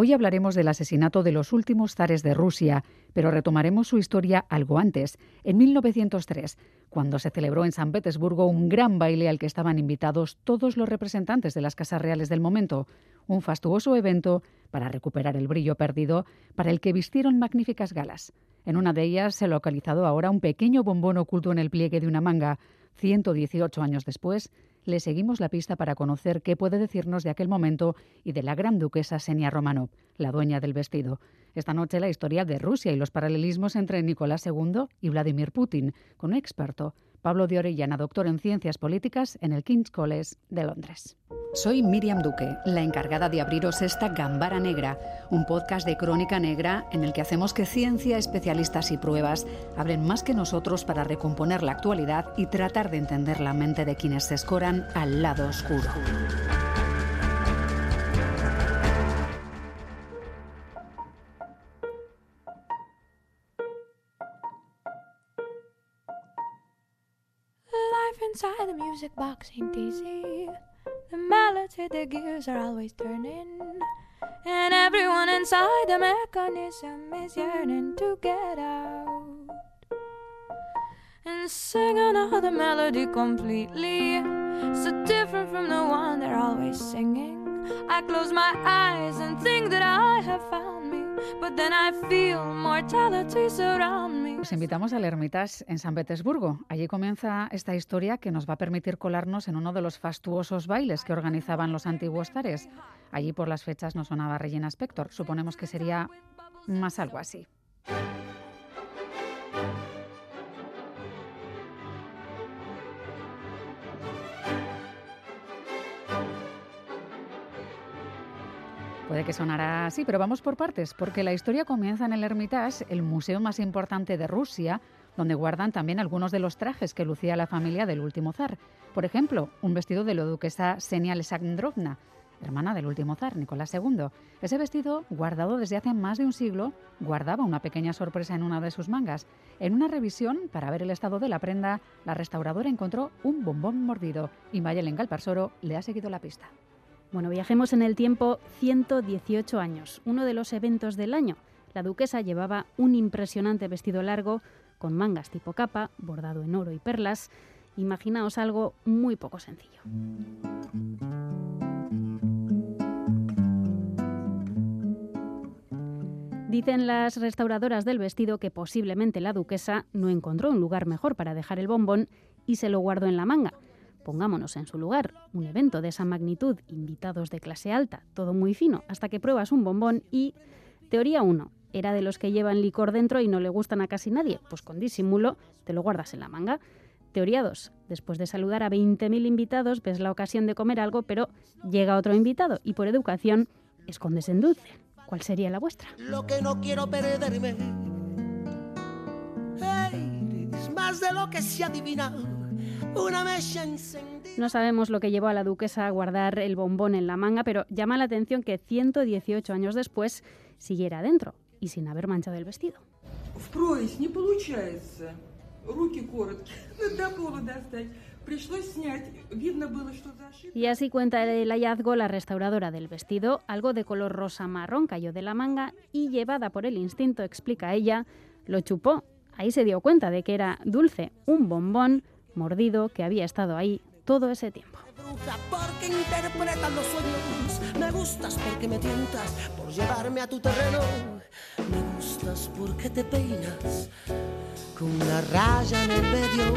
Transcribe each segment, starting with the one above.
Hoy hablaremos del asesinato de los últimos zares de Rusia, pero retomaremos su historia algo antes, en 1903, cuando se celebró en San Petersburgo un gran baile al que estaban invitados todos los representantes de las casas reales del momento, un fastuoso evento para recuperar el brillo perdido, para el que vistieron magníficas galas. En una de ellas se ha localizado ahora un pequeño bombón oculto en el pliegue de una manga. 118 años después, le seguimos la pista para conocer qué puede decirnos de aquel momento y de la gran duquesa Senia Romanov, la dueña del vestido. Esta noche la historia de Rusia y los paralelismos entre Nicolás II y Vladimir Putin, con un experto, Pablo de Orellana, doctor en Ciencias Políticas en el King's College de Londres. Soy Miriam Duque, la encargada de abriros esta Gambara Negra, un podcast de crónica negra en el que hacemos que ciencia, especialistas y pruebas hablen más que nosotros para recomponer la actualidad y tratar de entender la mente de quienes se escoran al lado oscuro. Inside the music box ain't easy. The melody, the gears are always turning. And everyone inside the mechanism is yearning to get out. And sing another melody completely. So different from the one they're always singing. I close my eyes and think that I have found me. But then I feel mortality surround me. Os invitamos al Hermitage en San Petersburgo. Allí comienza esta historia que nos va a permitir colarnos en uno de los fastuosos bailes que organizaban los antiguos zares. Allí por las fechas no sonaba Regina Spector. Suponemos que sería más algo así. Puede que sonara así, pero vamos por partes, porque la historia comienza en el Hermitage, el museo más importante de Rusia, donde guardan también algunos de los trajes que lucía la familia del último zar. Por ejemplo, un vestido de la duquesa Senia Alexandrovna, hermana del último zar, Nicolás II. Ese vestido, guardado desde hace más de un siglo, guardaba una pequeña sorpresa en una de sus mangas. En una revisión, para ver el estado de la prenda, la restauradora encontró un bombón mordido y Mayelen Galparsoro le ha seguido la pista. Bueno, viajemos en el tiempo 118 años, uno de los eventos del año. La duquesa llevaba un impresionante vestido largo con mangas tipo capa, bordado en oro y perlas. Imaginaos algo muy poco sencillo. Dicen las restauradoras del vestido que posiblemente la duquesa no encontró un lugar mejor para dejar el bombón y se lo guardó en la manga. Pongámonos en su lugar, un evento de esa magnitud, invitados de clase alta, todo muy fino, hasta que pruebas un bombón y... Teoría 1. Era de los que llevan licor dentro y no le gustan a casi nadie. Pues con disimulo te lo guardas en la manga. Teoría 2. Después de saludar a 20.000 invitados, ves la ocasión de comer algo, pero llega otro invitado y por educación escondes en dulce. ¿Cuál sería la vuestra? Lo que no quiero perderme es más de lo que se adivina no sabemos lo que llevó a la duquesa a guardar el bombón en la manga, pero llama la atención que 118 años después siguiera adentro y sin haber manchado el vestido. Y así cuenta el hallazgo la restauradora del vestido, algo de color rosa marrón cayó de la manga y llevada por el instinto, explica ella, lo chupó. Ahí se dio cuenta de que era dulce, un bombón mordido que había estado ahí todo ese tiempo. Me gustas porque me tientas por llevarme a tu terreno. Me gustas porque te peinas con una raya en el medio.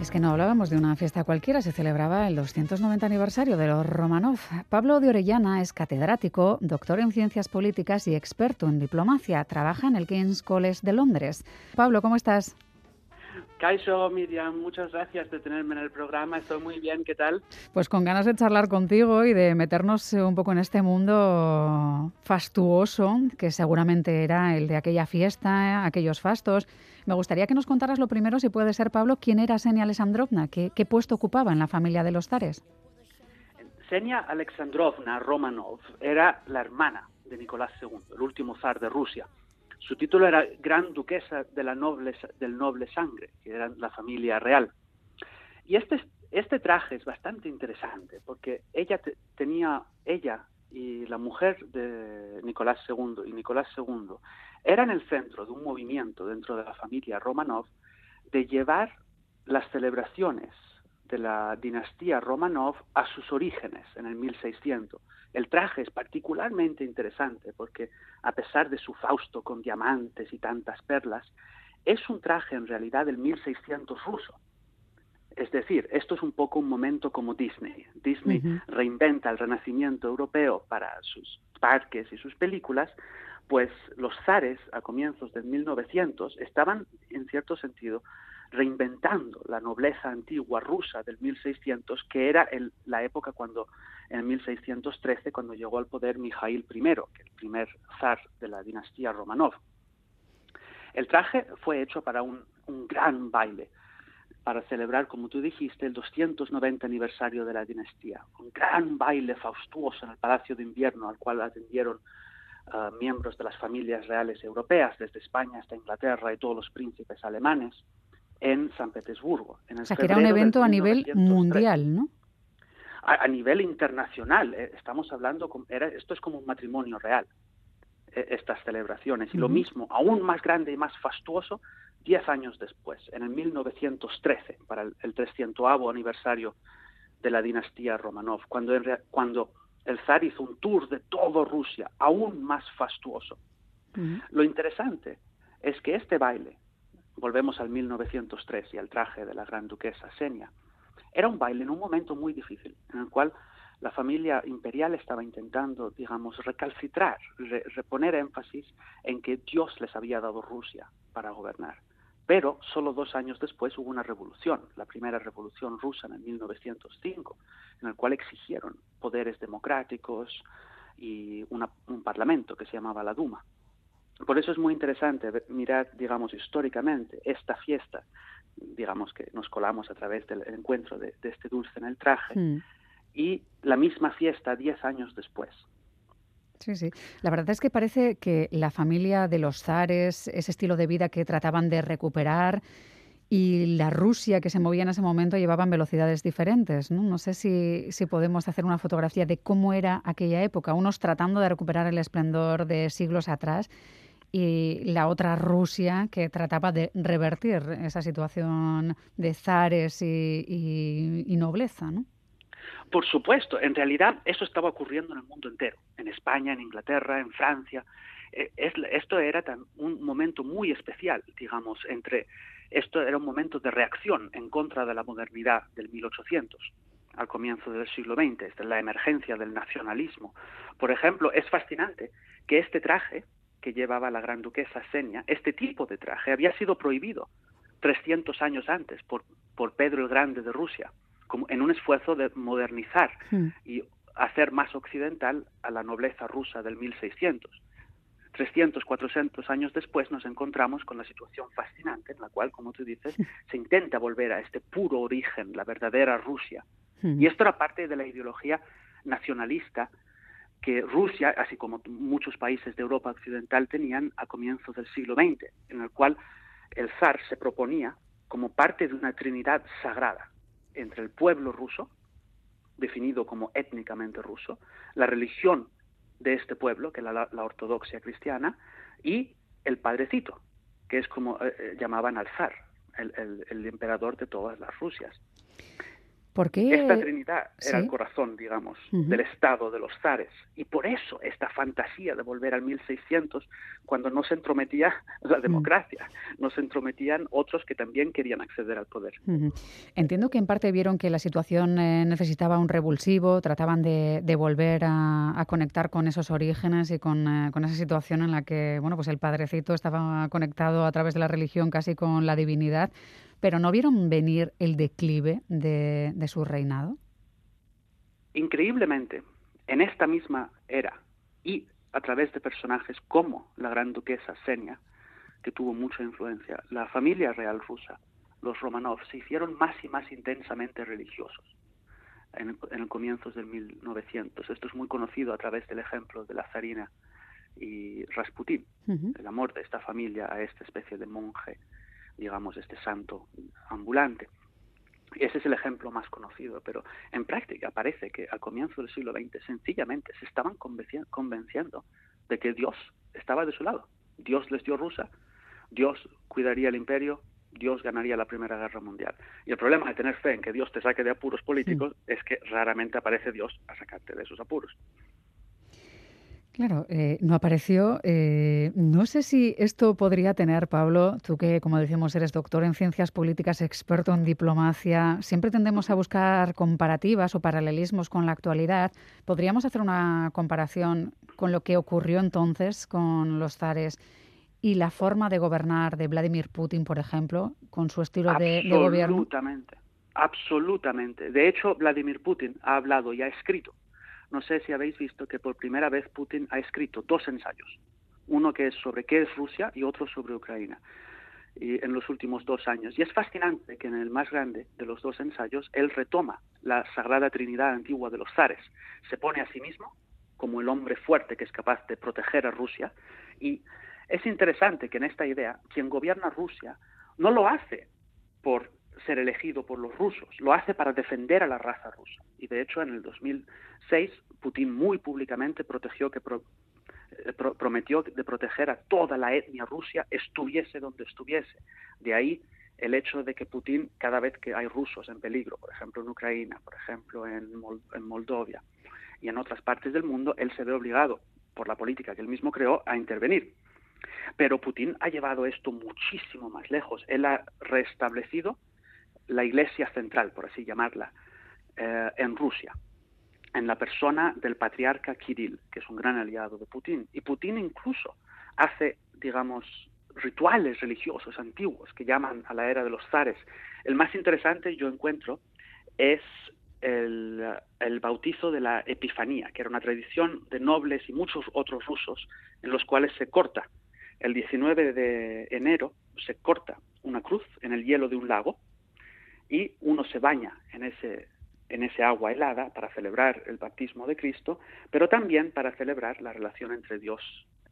Es que no hablábamos de una fiesta cualquiera, se celebraba el 290 aniversario de los Romanov. Pablo de Orellana es catedrático, doctor en ciencias políticas y experto en diplomacia. Trabaja en el King's College de Londres. Pablo, ¿cómo estás? Kaisho, Miriam, muchas gracias de tenerme en el programa. Estoy muy bien, ¿qué tal? Pues con ganas de charlar contigo y de meternos un poco en este mundo fastuoso, que seguramente era el de aquella fiesta, aquellos fastos. Me gustaría que nos contaras lo primero, si puede ser, Pablo, quién era Senia Alexandrovna, qué, qué puesto ocupaba en la familia de los zares. Senia Alexandrovna Romanov era la hermana de Nicolás II, el último zar de Rusia. Su título era Gran Duquesa de la noble, del Noble Sangre, que era la familia real. Y este, este traje es bastante interesante porque ella tenía, ella y la mujer de Nicolás II y Nicolás II eran el centro de un movimiento dentro de la familia Romanov de llevar las celebraciones de la dinastía Romanov a sus orígenes en el 1600. El traje es particularmente interesante porque a pesar de su fausto con diamantes y tantas perlas, es un traje en realidad del 1600 ruso. Es decir, esto es un poco un momento como Disney. Disney reinventa el renacimiento europeo para sus parques y sus películas, pues los zares a comienzos del 1900 estaban, en cierto sentido, reinventando la nobleza antigua rusa del 1600, que era la época cuando, en 1613, cuando llegó al poder Mijail I, el primer zar de la dinastía Romanov. El traje fue hecho para un, gran baile, para celebrar, como tú dijiste, el 290 aniversario de la dinastía. Un gran baile faustuoso en el Palacio de Invierno, al cual atendieron uh, miembros de las familias reales europeas, desde España hasta Inglaterra y todos los príncipes alemanes en San Petersburgo. En o sea, que era un evento a nivel mundial, ¿no? A, nivel internacional. Eh, estamos hablando, era, esto es como un matrimonio real, eh, estas celebraciones. Y lo mismo, aún más grande y más fastuoso, diez años después, en el 1913, para el, el 300 aniversario de la dinastía Romanov, cuando, cuando el zar hizo un tour de toda Rusia, aún más fastuoso. Lo interesante es que este baile, volvemos al 1903 y al traje de la gran duquesa Senia, era un baile en un momento muy difícil, en el cual la familia imperial estaba intentando, digamos, recalcitrar, reponer énfasis en que Dios les había dado Rusia para gobernar. Pero solo dos años después hubo una revolución, la primera revolución rusa en el 1905, en el cual exigieron poderes democráticos y un parlamento que se llamaba la Duma. Por eso es muy interesante mirar, digamos, históricamente esta fiesta, digamos que nos colamos a través del encuentro de, este dulce en el traje, hmm. y la misma fiesta diez años después. Sí, sí. La verdad es que parece que la familia de los zares, ese estilo de vida que trataban de recuperar, y la Rusia que se movía en ese momento llevaban velocidades diferentes. No, no sé si, si, podemos hacer una fotografía de cómo era aquella época, unos tratando de recuperar el esplendor de siglos atrás y la otra Rusia que trataba de revertir esa situación de zares y, nobleza, ¿no? Por supuesto, en realidad eso estaba ocurriendo en el mundo entero, en España, en Inglaterra, en Francia. Eh, esto era un momento muy especial, digamos, entre esto era un momento de reacción en contra de la modernidad del 1800 al comienzo del siglo XX, la emergencia del nacionalismo. Por ejemplo, es fascinante que este traje, que llevaba la gran duquesa Senia, este tipo de traje había sido prohibido 300 años antes por, por Pedro el Grande de Rusia, como en un esfuerzo de modernizar hmm. y hacer más occidental a la nobleza rusa del 1600. 300, 400 años después nos encontramos con la situación fascinante en la cual, como tú dices, se intenta volver a este puro origen, la verdadera Rusia. Y esto era parte de la ideología nacionalista que Rusia, así como muchos países de Europa occidental, tenían a comienzos del siglo XX, en el cual el zar se proponía como parte de una trinidad sagrada entre el pueblo ruso, definido como étnicamente ruso, la religión de este pueblo, que es la, ortodoxia cristiana, y el padrecito, que es como eh, eh, llamaban al zar, el emperador de todas las Rusias. Esta Trinidad era el corazón, digamos, del Estado de los zares. Y por eso esta fantasía de volver al 1600, cuando no se entrometía la democracia, no se entrometían otros que también querían acceder al poder. Entiendo que en parte vieron que la situación eh, necesitaba un revulsivo, trataban de, volver a, conectar con esos orígenes y con, eh, con, esa situación en la que bueno, pues el padrecito estaba conectado a través de la religión casi con la divinidad pero ¿no vieron venir el declive de, su reinado? Increíblemente, en esta misma era y a través de personajes como la gran duquesa Senia, que tuvo mucha influencia, la familia real rusa, los Romanov, se hicieron más y más intensamente religiosos en, el comienzos del 1900. Esto es muy conocido a través del ejemplo de la zarina y Rasputín, el amor de esta familia a esta especie de monje digamos, este santo ambulante. Ese es el ejemplo más conocido, pero en práctica parece que al comienzo del siglo XX sencillamente se estaban convenciendo de que Dios estaba de su lado. Dios les dio Rusia, Dios cuidaría el imperio, Dios ganaría la Primera Guerra Mundial. Y el problema de tener fe en que Dios te saque de apuros políticos es que raramente aparece Dios a sacarte de esos apuros. Claro, eh, no apareció. Eh, no sé si esto podría tener, Pablo, tú que, como decimos, eres doctor en ciencias políticas, experto en diplomacia, siempre tendemos a buscar comparativas o paralelismos con la actualidad. ¿Podríamos hacer una comparación con lo que ocurrió entonces con los zares y la forma de gobernar de Vladimir Putin, por ejemplo, con su estilo de, de gobierno? Absolutamente, absolutamente. De hecho, Vladimir Putin ha hablado y ha escrito no sé si habéis visto que por primera vez Putin ha escrito dos ensayos, uno que es sobre qué es Rusia y otro sobre Ucrania, y en los últimos dos años. Y es fascinante que en el más grande de los dos ensayos él retoma la Sagrada Trinidad antigua de los zares, se pone a sí mismo como el hombre fuerte que es capaz de proteger a Rusia. Y es interesante que en esta idea quien gobierna Rusia no lo hace por ser elegido por los rusos, lo hace para defender a la raza rusa. Y de hecho, en el 2006, Putin muy públicamente protegió que eh, prometió de proteger a toda la etnia rusa, estuviese donde estuviese. De ahí el hecho de que Putin, cada vez que hay rusos en peligro, por ejemplo en Ucrania, por ejemplo en, en Moldovia y en otras partes del mundo, él se ve obligado, por la política que él mismo creó, a intervenir. Pero Putin ha llevado esto muchísimo más lejos. Él ha restablecido la Iglesia central, por así llamarla, eh, en Rusia, en la persona del patriarca Kirill, que es un gran aliado de Putin. Y Putin incluso hace, digamos, rituales religiosos antiguos que llaman a la era de los zares. El más interesante yo encuentro es el, el, bautizo de la Epifanía, que era una tradición de nobles y muchos otros rusos en los cuales se corta. El 19 de enero se corta una cruz en el hielo de un lago y uno se baña en ese, en ese agua helada para celebrar el bautismo de Cristo, pero también para celebrar la relación entre Dios,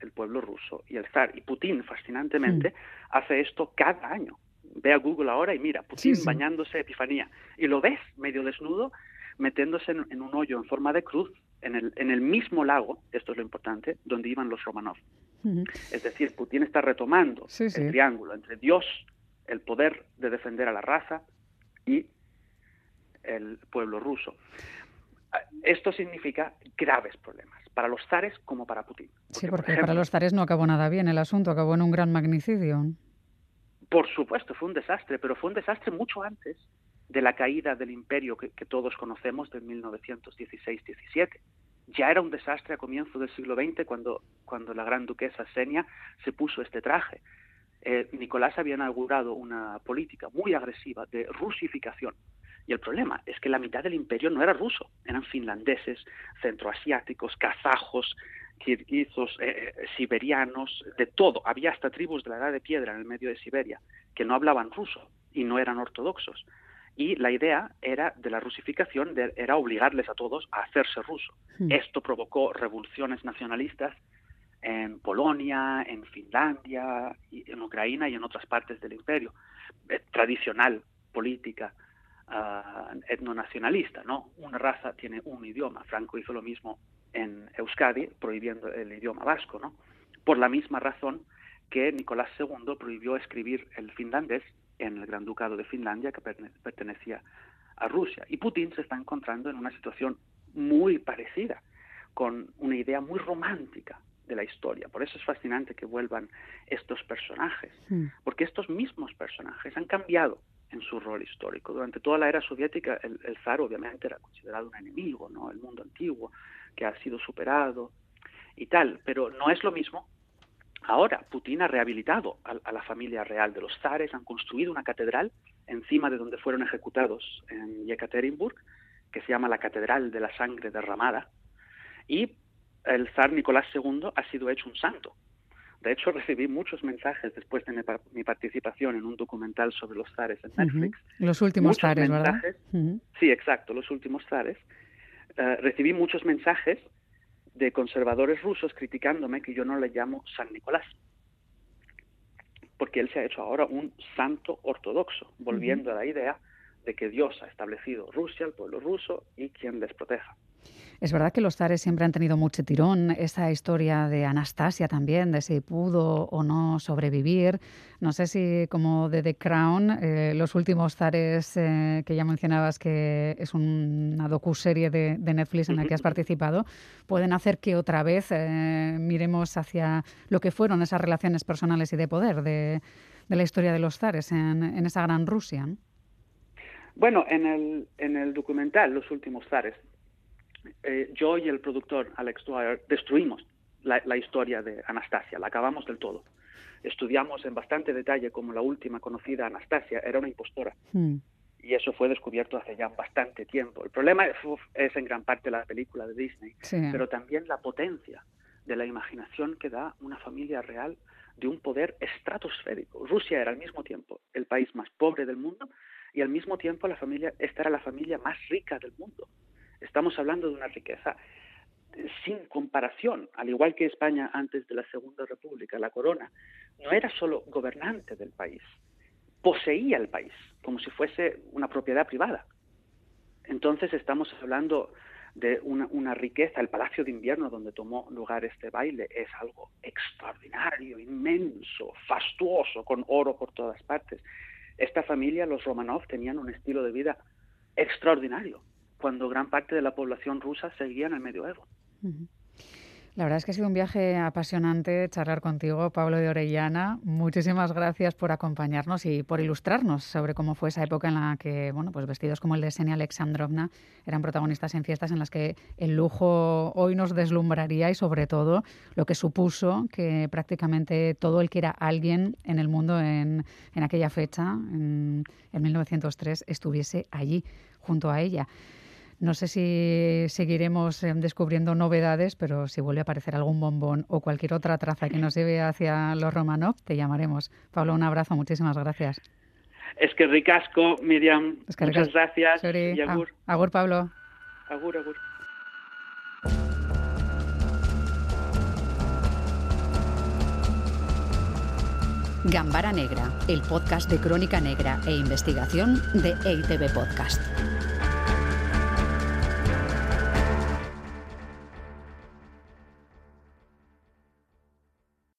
el pueblo ruso y el zar. Y Putin, fascinantemente, hace esto cada año. Ve a Google ahora y mira, Putin bañándose Epifanía. Y lo ves medio desnudo, metiéndose en, un hoyo en forma de cruz en el, en el mismo lago, esto es lo importante, donde iban los Romanov. Es decir, Putin está retomando el triángulo entre Dios, el poder de defender a la raza, y el pueblo ruso. Esto significa graves problemas, para los zares como para Putin. sí, porque para los zares no acabó nada bien el asunto, acabó en un gran magnicidio. Por supuesto, fue un desastre, pero fue un desastre mucho antes de la caída del imperio que, todos conocemos de 1916-17. Ya era un desastre a comienzo del siglo XX cuando, cuando la gran duquesa Senia se puso este traje. Eh, Nicolás había inaugurado una política muy agresiva de rusificación. Y el problema es que la mitad del imperio no era ruso, eran finlandeses, centroasiáticos, kazajos, kirguizos, eh, eh, siberianos, de todo. Había hasta tribus de la Edad de Piedra en el medio de Siberia que no hablaban ruso y no eran ortodoxos. Y la idea era de la rusificación era obligarles a todos a hacerse ruso. Hmm. Esto provocó revoluciones nacionalistas en Polonia, en Finlandia, en Ucrania y en otras partes del imperio. Eh, tradicional política uh, etnonacionalista, ¿no? Una raza tiene un idioma. Franco hizo lo mismo en Euskadi, prohibiendo el idioma vasco, ¿no? Por la misma razón que Nicolás II prohibió escribir el finlandés en el Gran Ducado de Finlandia, que pertenecía a Rusia. Y Putin se está encontrando en una situación muy parecida, con una idea muy romántica de la historia. Por eso es fascinante que vuelvan estos personajes, hmm. porque estos mismos personajes han cambiado en su rol histórico. Durante toda la era soviética, el, zar obviamente era considerado un enemigo, ¿no? El mundo antiguo, que ha sido superado y tal, pero no es lo mismo. Ahora, Putin ha rehabilitado a, la familia real de los zares, han construido una catedral encima de donde fueron ejecutados en Yekaterinburg, que se llama la Catedral de la Sangre Derramada, y el zar Nicolás II ha sido hecho un santo. De hecho, recibí muchos mensajes después de mi, participación en un documental sobre los zares en Netflix. Los últimos zares, ¿verdad? Sí, exacto, los últimos zares. Eh, recibí muchos mensajes de conservadores rusos criticándome que yo no le llamo San Nicolás, porque él se ha hecho ahora un santo ortodoxo, volviendo a la idea de que Dios ha establecido Rusia, el pueblo ruso, y quien les proteja. Es verdad que los zares siempre han tenido mucho tirón. Esa historia de Anastasia también, de si pudo o no sobrevivir. No sé si, como de The Crown, eh, los últimos zares eh, que ya mencionabas, que es una docu-serie de, Netflix en la que has participado, pueden hacer que otra vez eh, miremos hacia lo que fueron esas relaciones personales y de poder de, la historia de los zares en, esa gran Rusia. Bueno, en el, en el documental Los últimos zares, eh, yo y el productor Alex Dwyer destruimos la, historia de Anastasia, la acabamos del todo. Estudiamos en bastante detalle cómo la última conocida Anastasia era una impostora. Hmm. Y eso fue descubierto hace ya bastante tiempo. El problema es en gran parte la película de Disney, pero también la potencia de la imaginación que da una familia real de un poder estratosférico. Rusia era al mismo tiempo el país más pobre del mundo y al mismo tiempo la familia, esta era la familia más rica del mundo. Estamos hablando de una riqueza sin comparación, al igual que España antes de la Segunda República, la corona no era solo gobernante del país, poseía el país como si fuese una propiedad privada. Entonces estamos hablando de una, una, riqueza, el Palacio de Invierno donde tomó lugar este baile es algo extraordinario, inmenso, fastuoso, con oro por todas partes. Esta familia, los Romanov, tenían un estilo de vida extraordinario cuando gran parte de la población rusa seguía en el medioevo. La verdad es que ha sido un viaje apasionante charlar contigo, Pablo de Orellana. Muchísimas gracias por acompañarnos y por ilustrarnos sobre cómo fue esa época en la que, bueno, pues vestidos como el de Senia Alexandrovna eran protagonistas en fiestas en las que el lujo hoy nos deslumbraría y sobre todo lo que supuso que prácticamente todo el que era alguien en el mundo en, en aquella fecha, en, en 1903, estuviese allí junto a ella. No sé si seguiremos eh, descubriendo novedades, pero si vuelve a aparecer algún bombón o cualquier otra traza que nos lleve hacia los Romanov, te llamaremos. Pablo, un abrazo, muchísimas gracias. Es que ricasco, Miriam. muchas gracias. Y agur. agur, Pablo. Agur, agur. Gambara Negra, el podcast de crónica negra e investigación de EITB Podcast.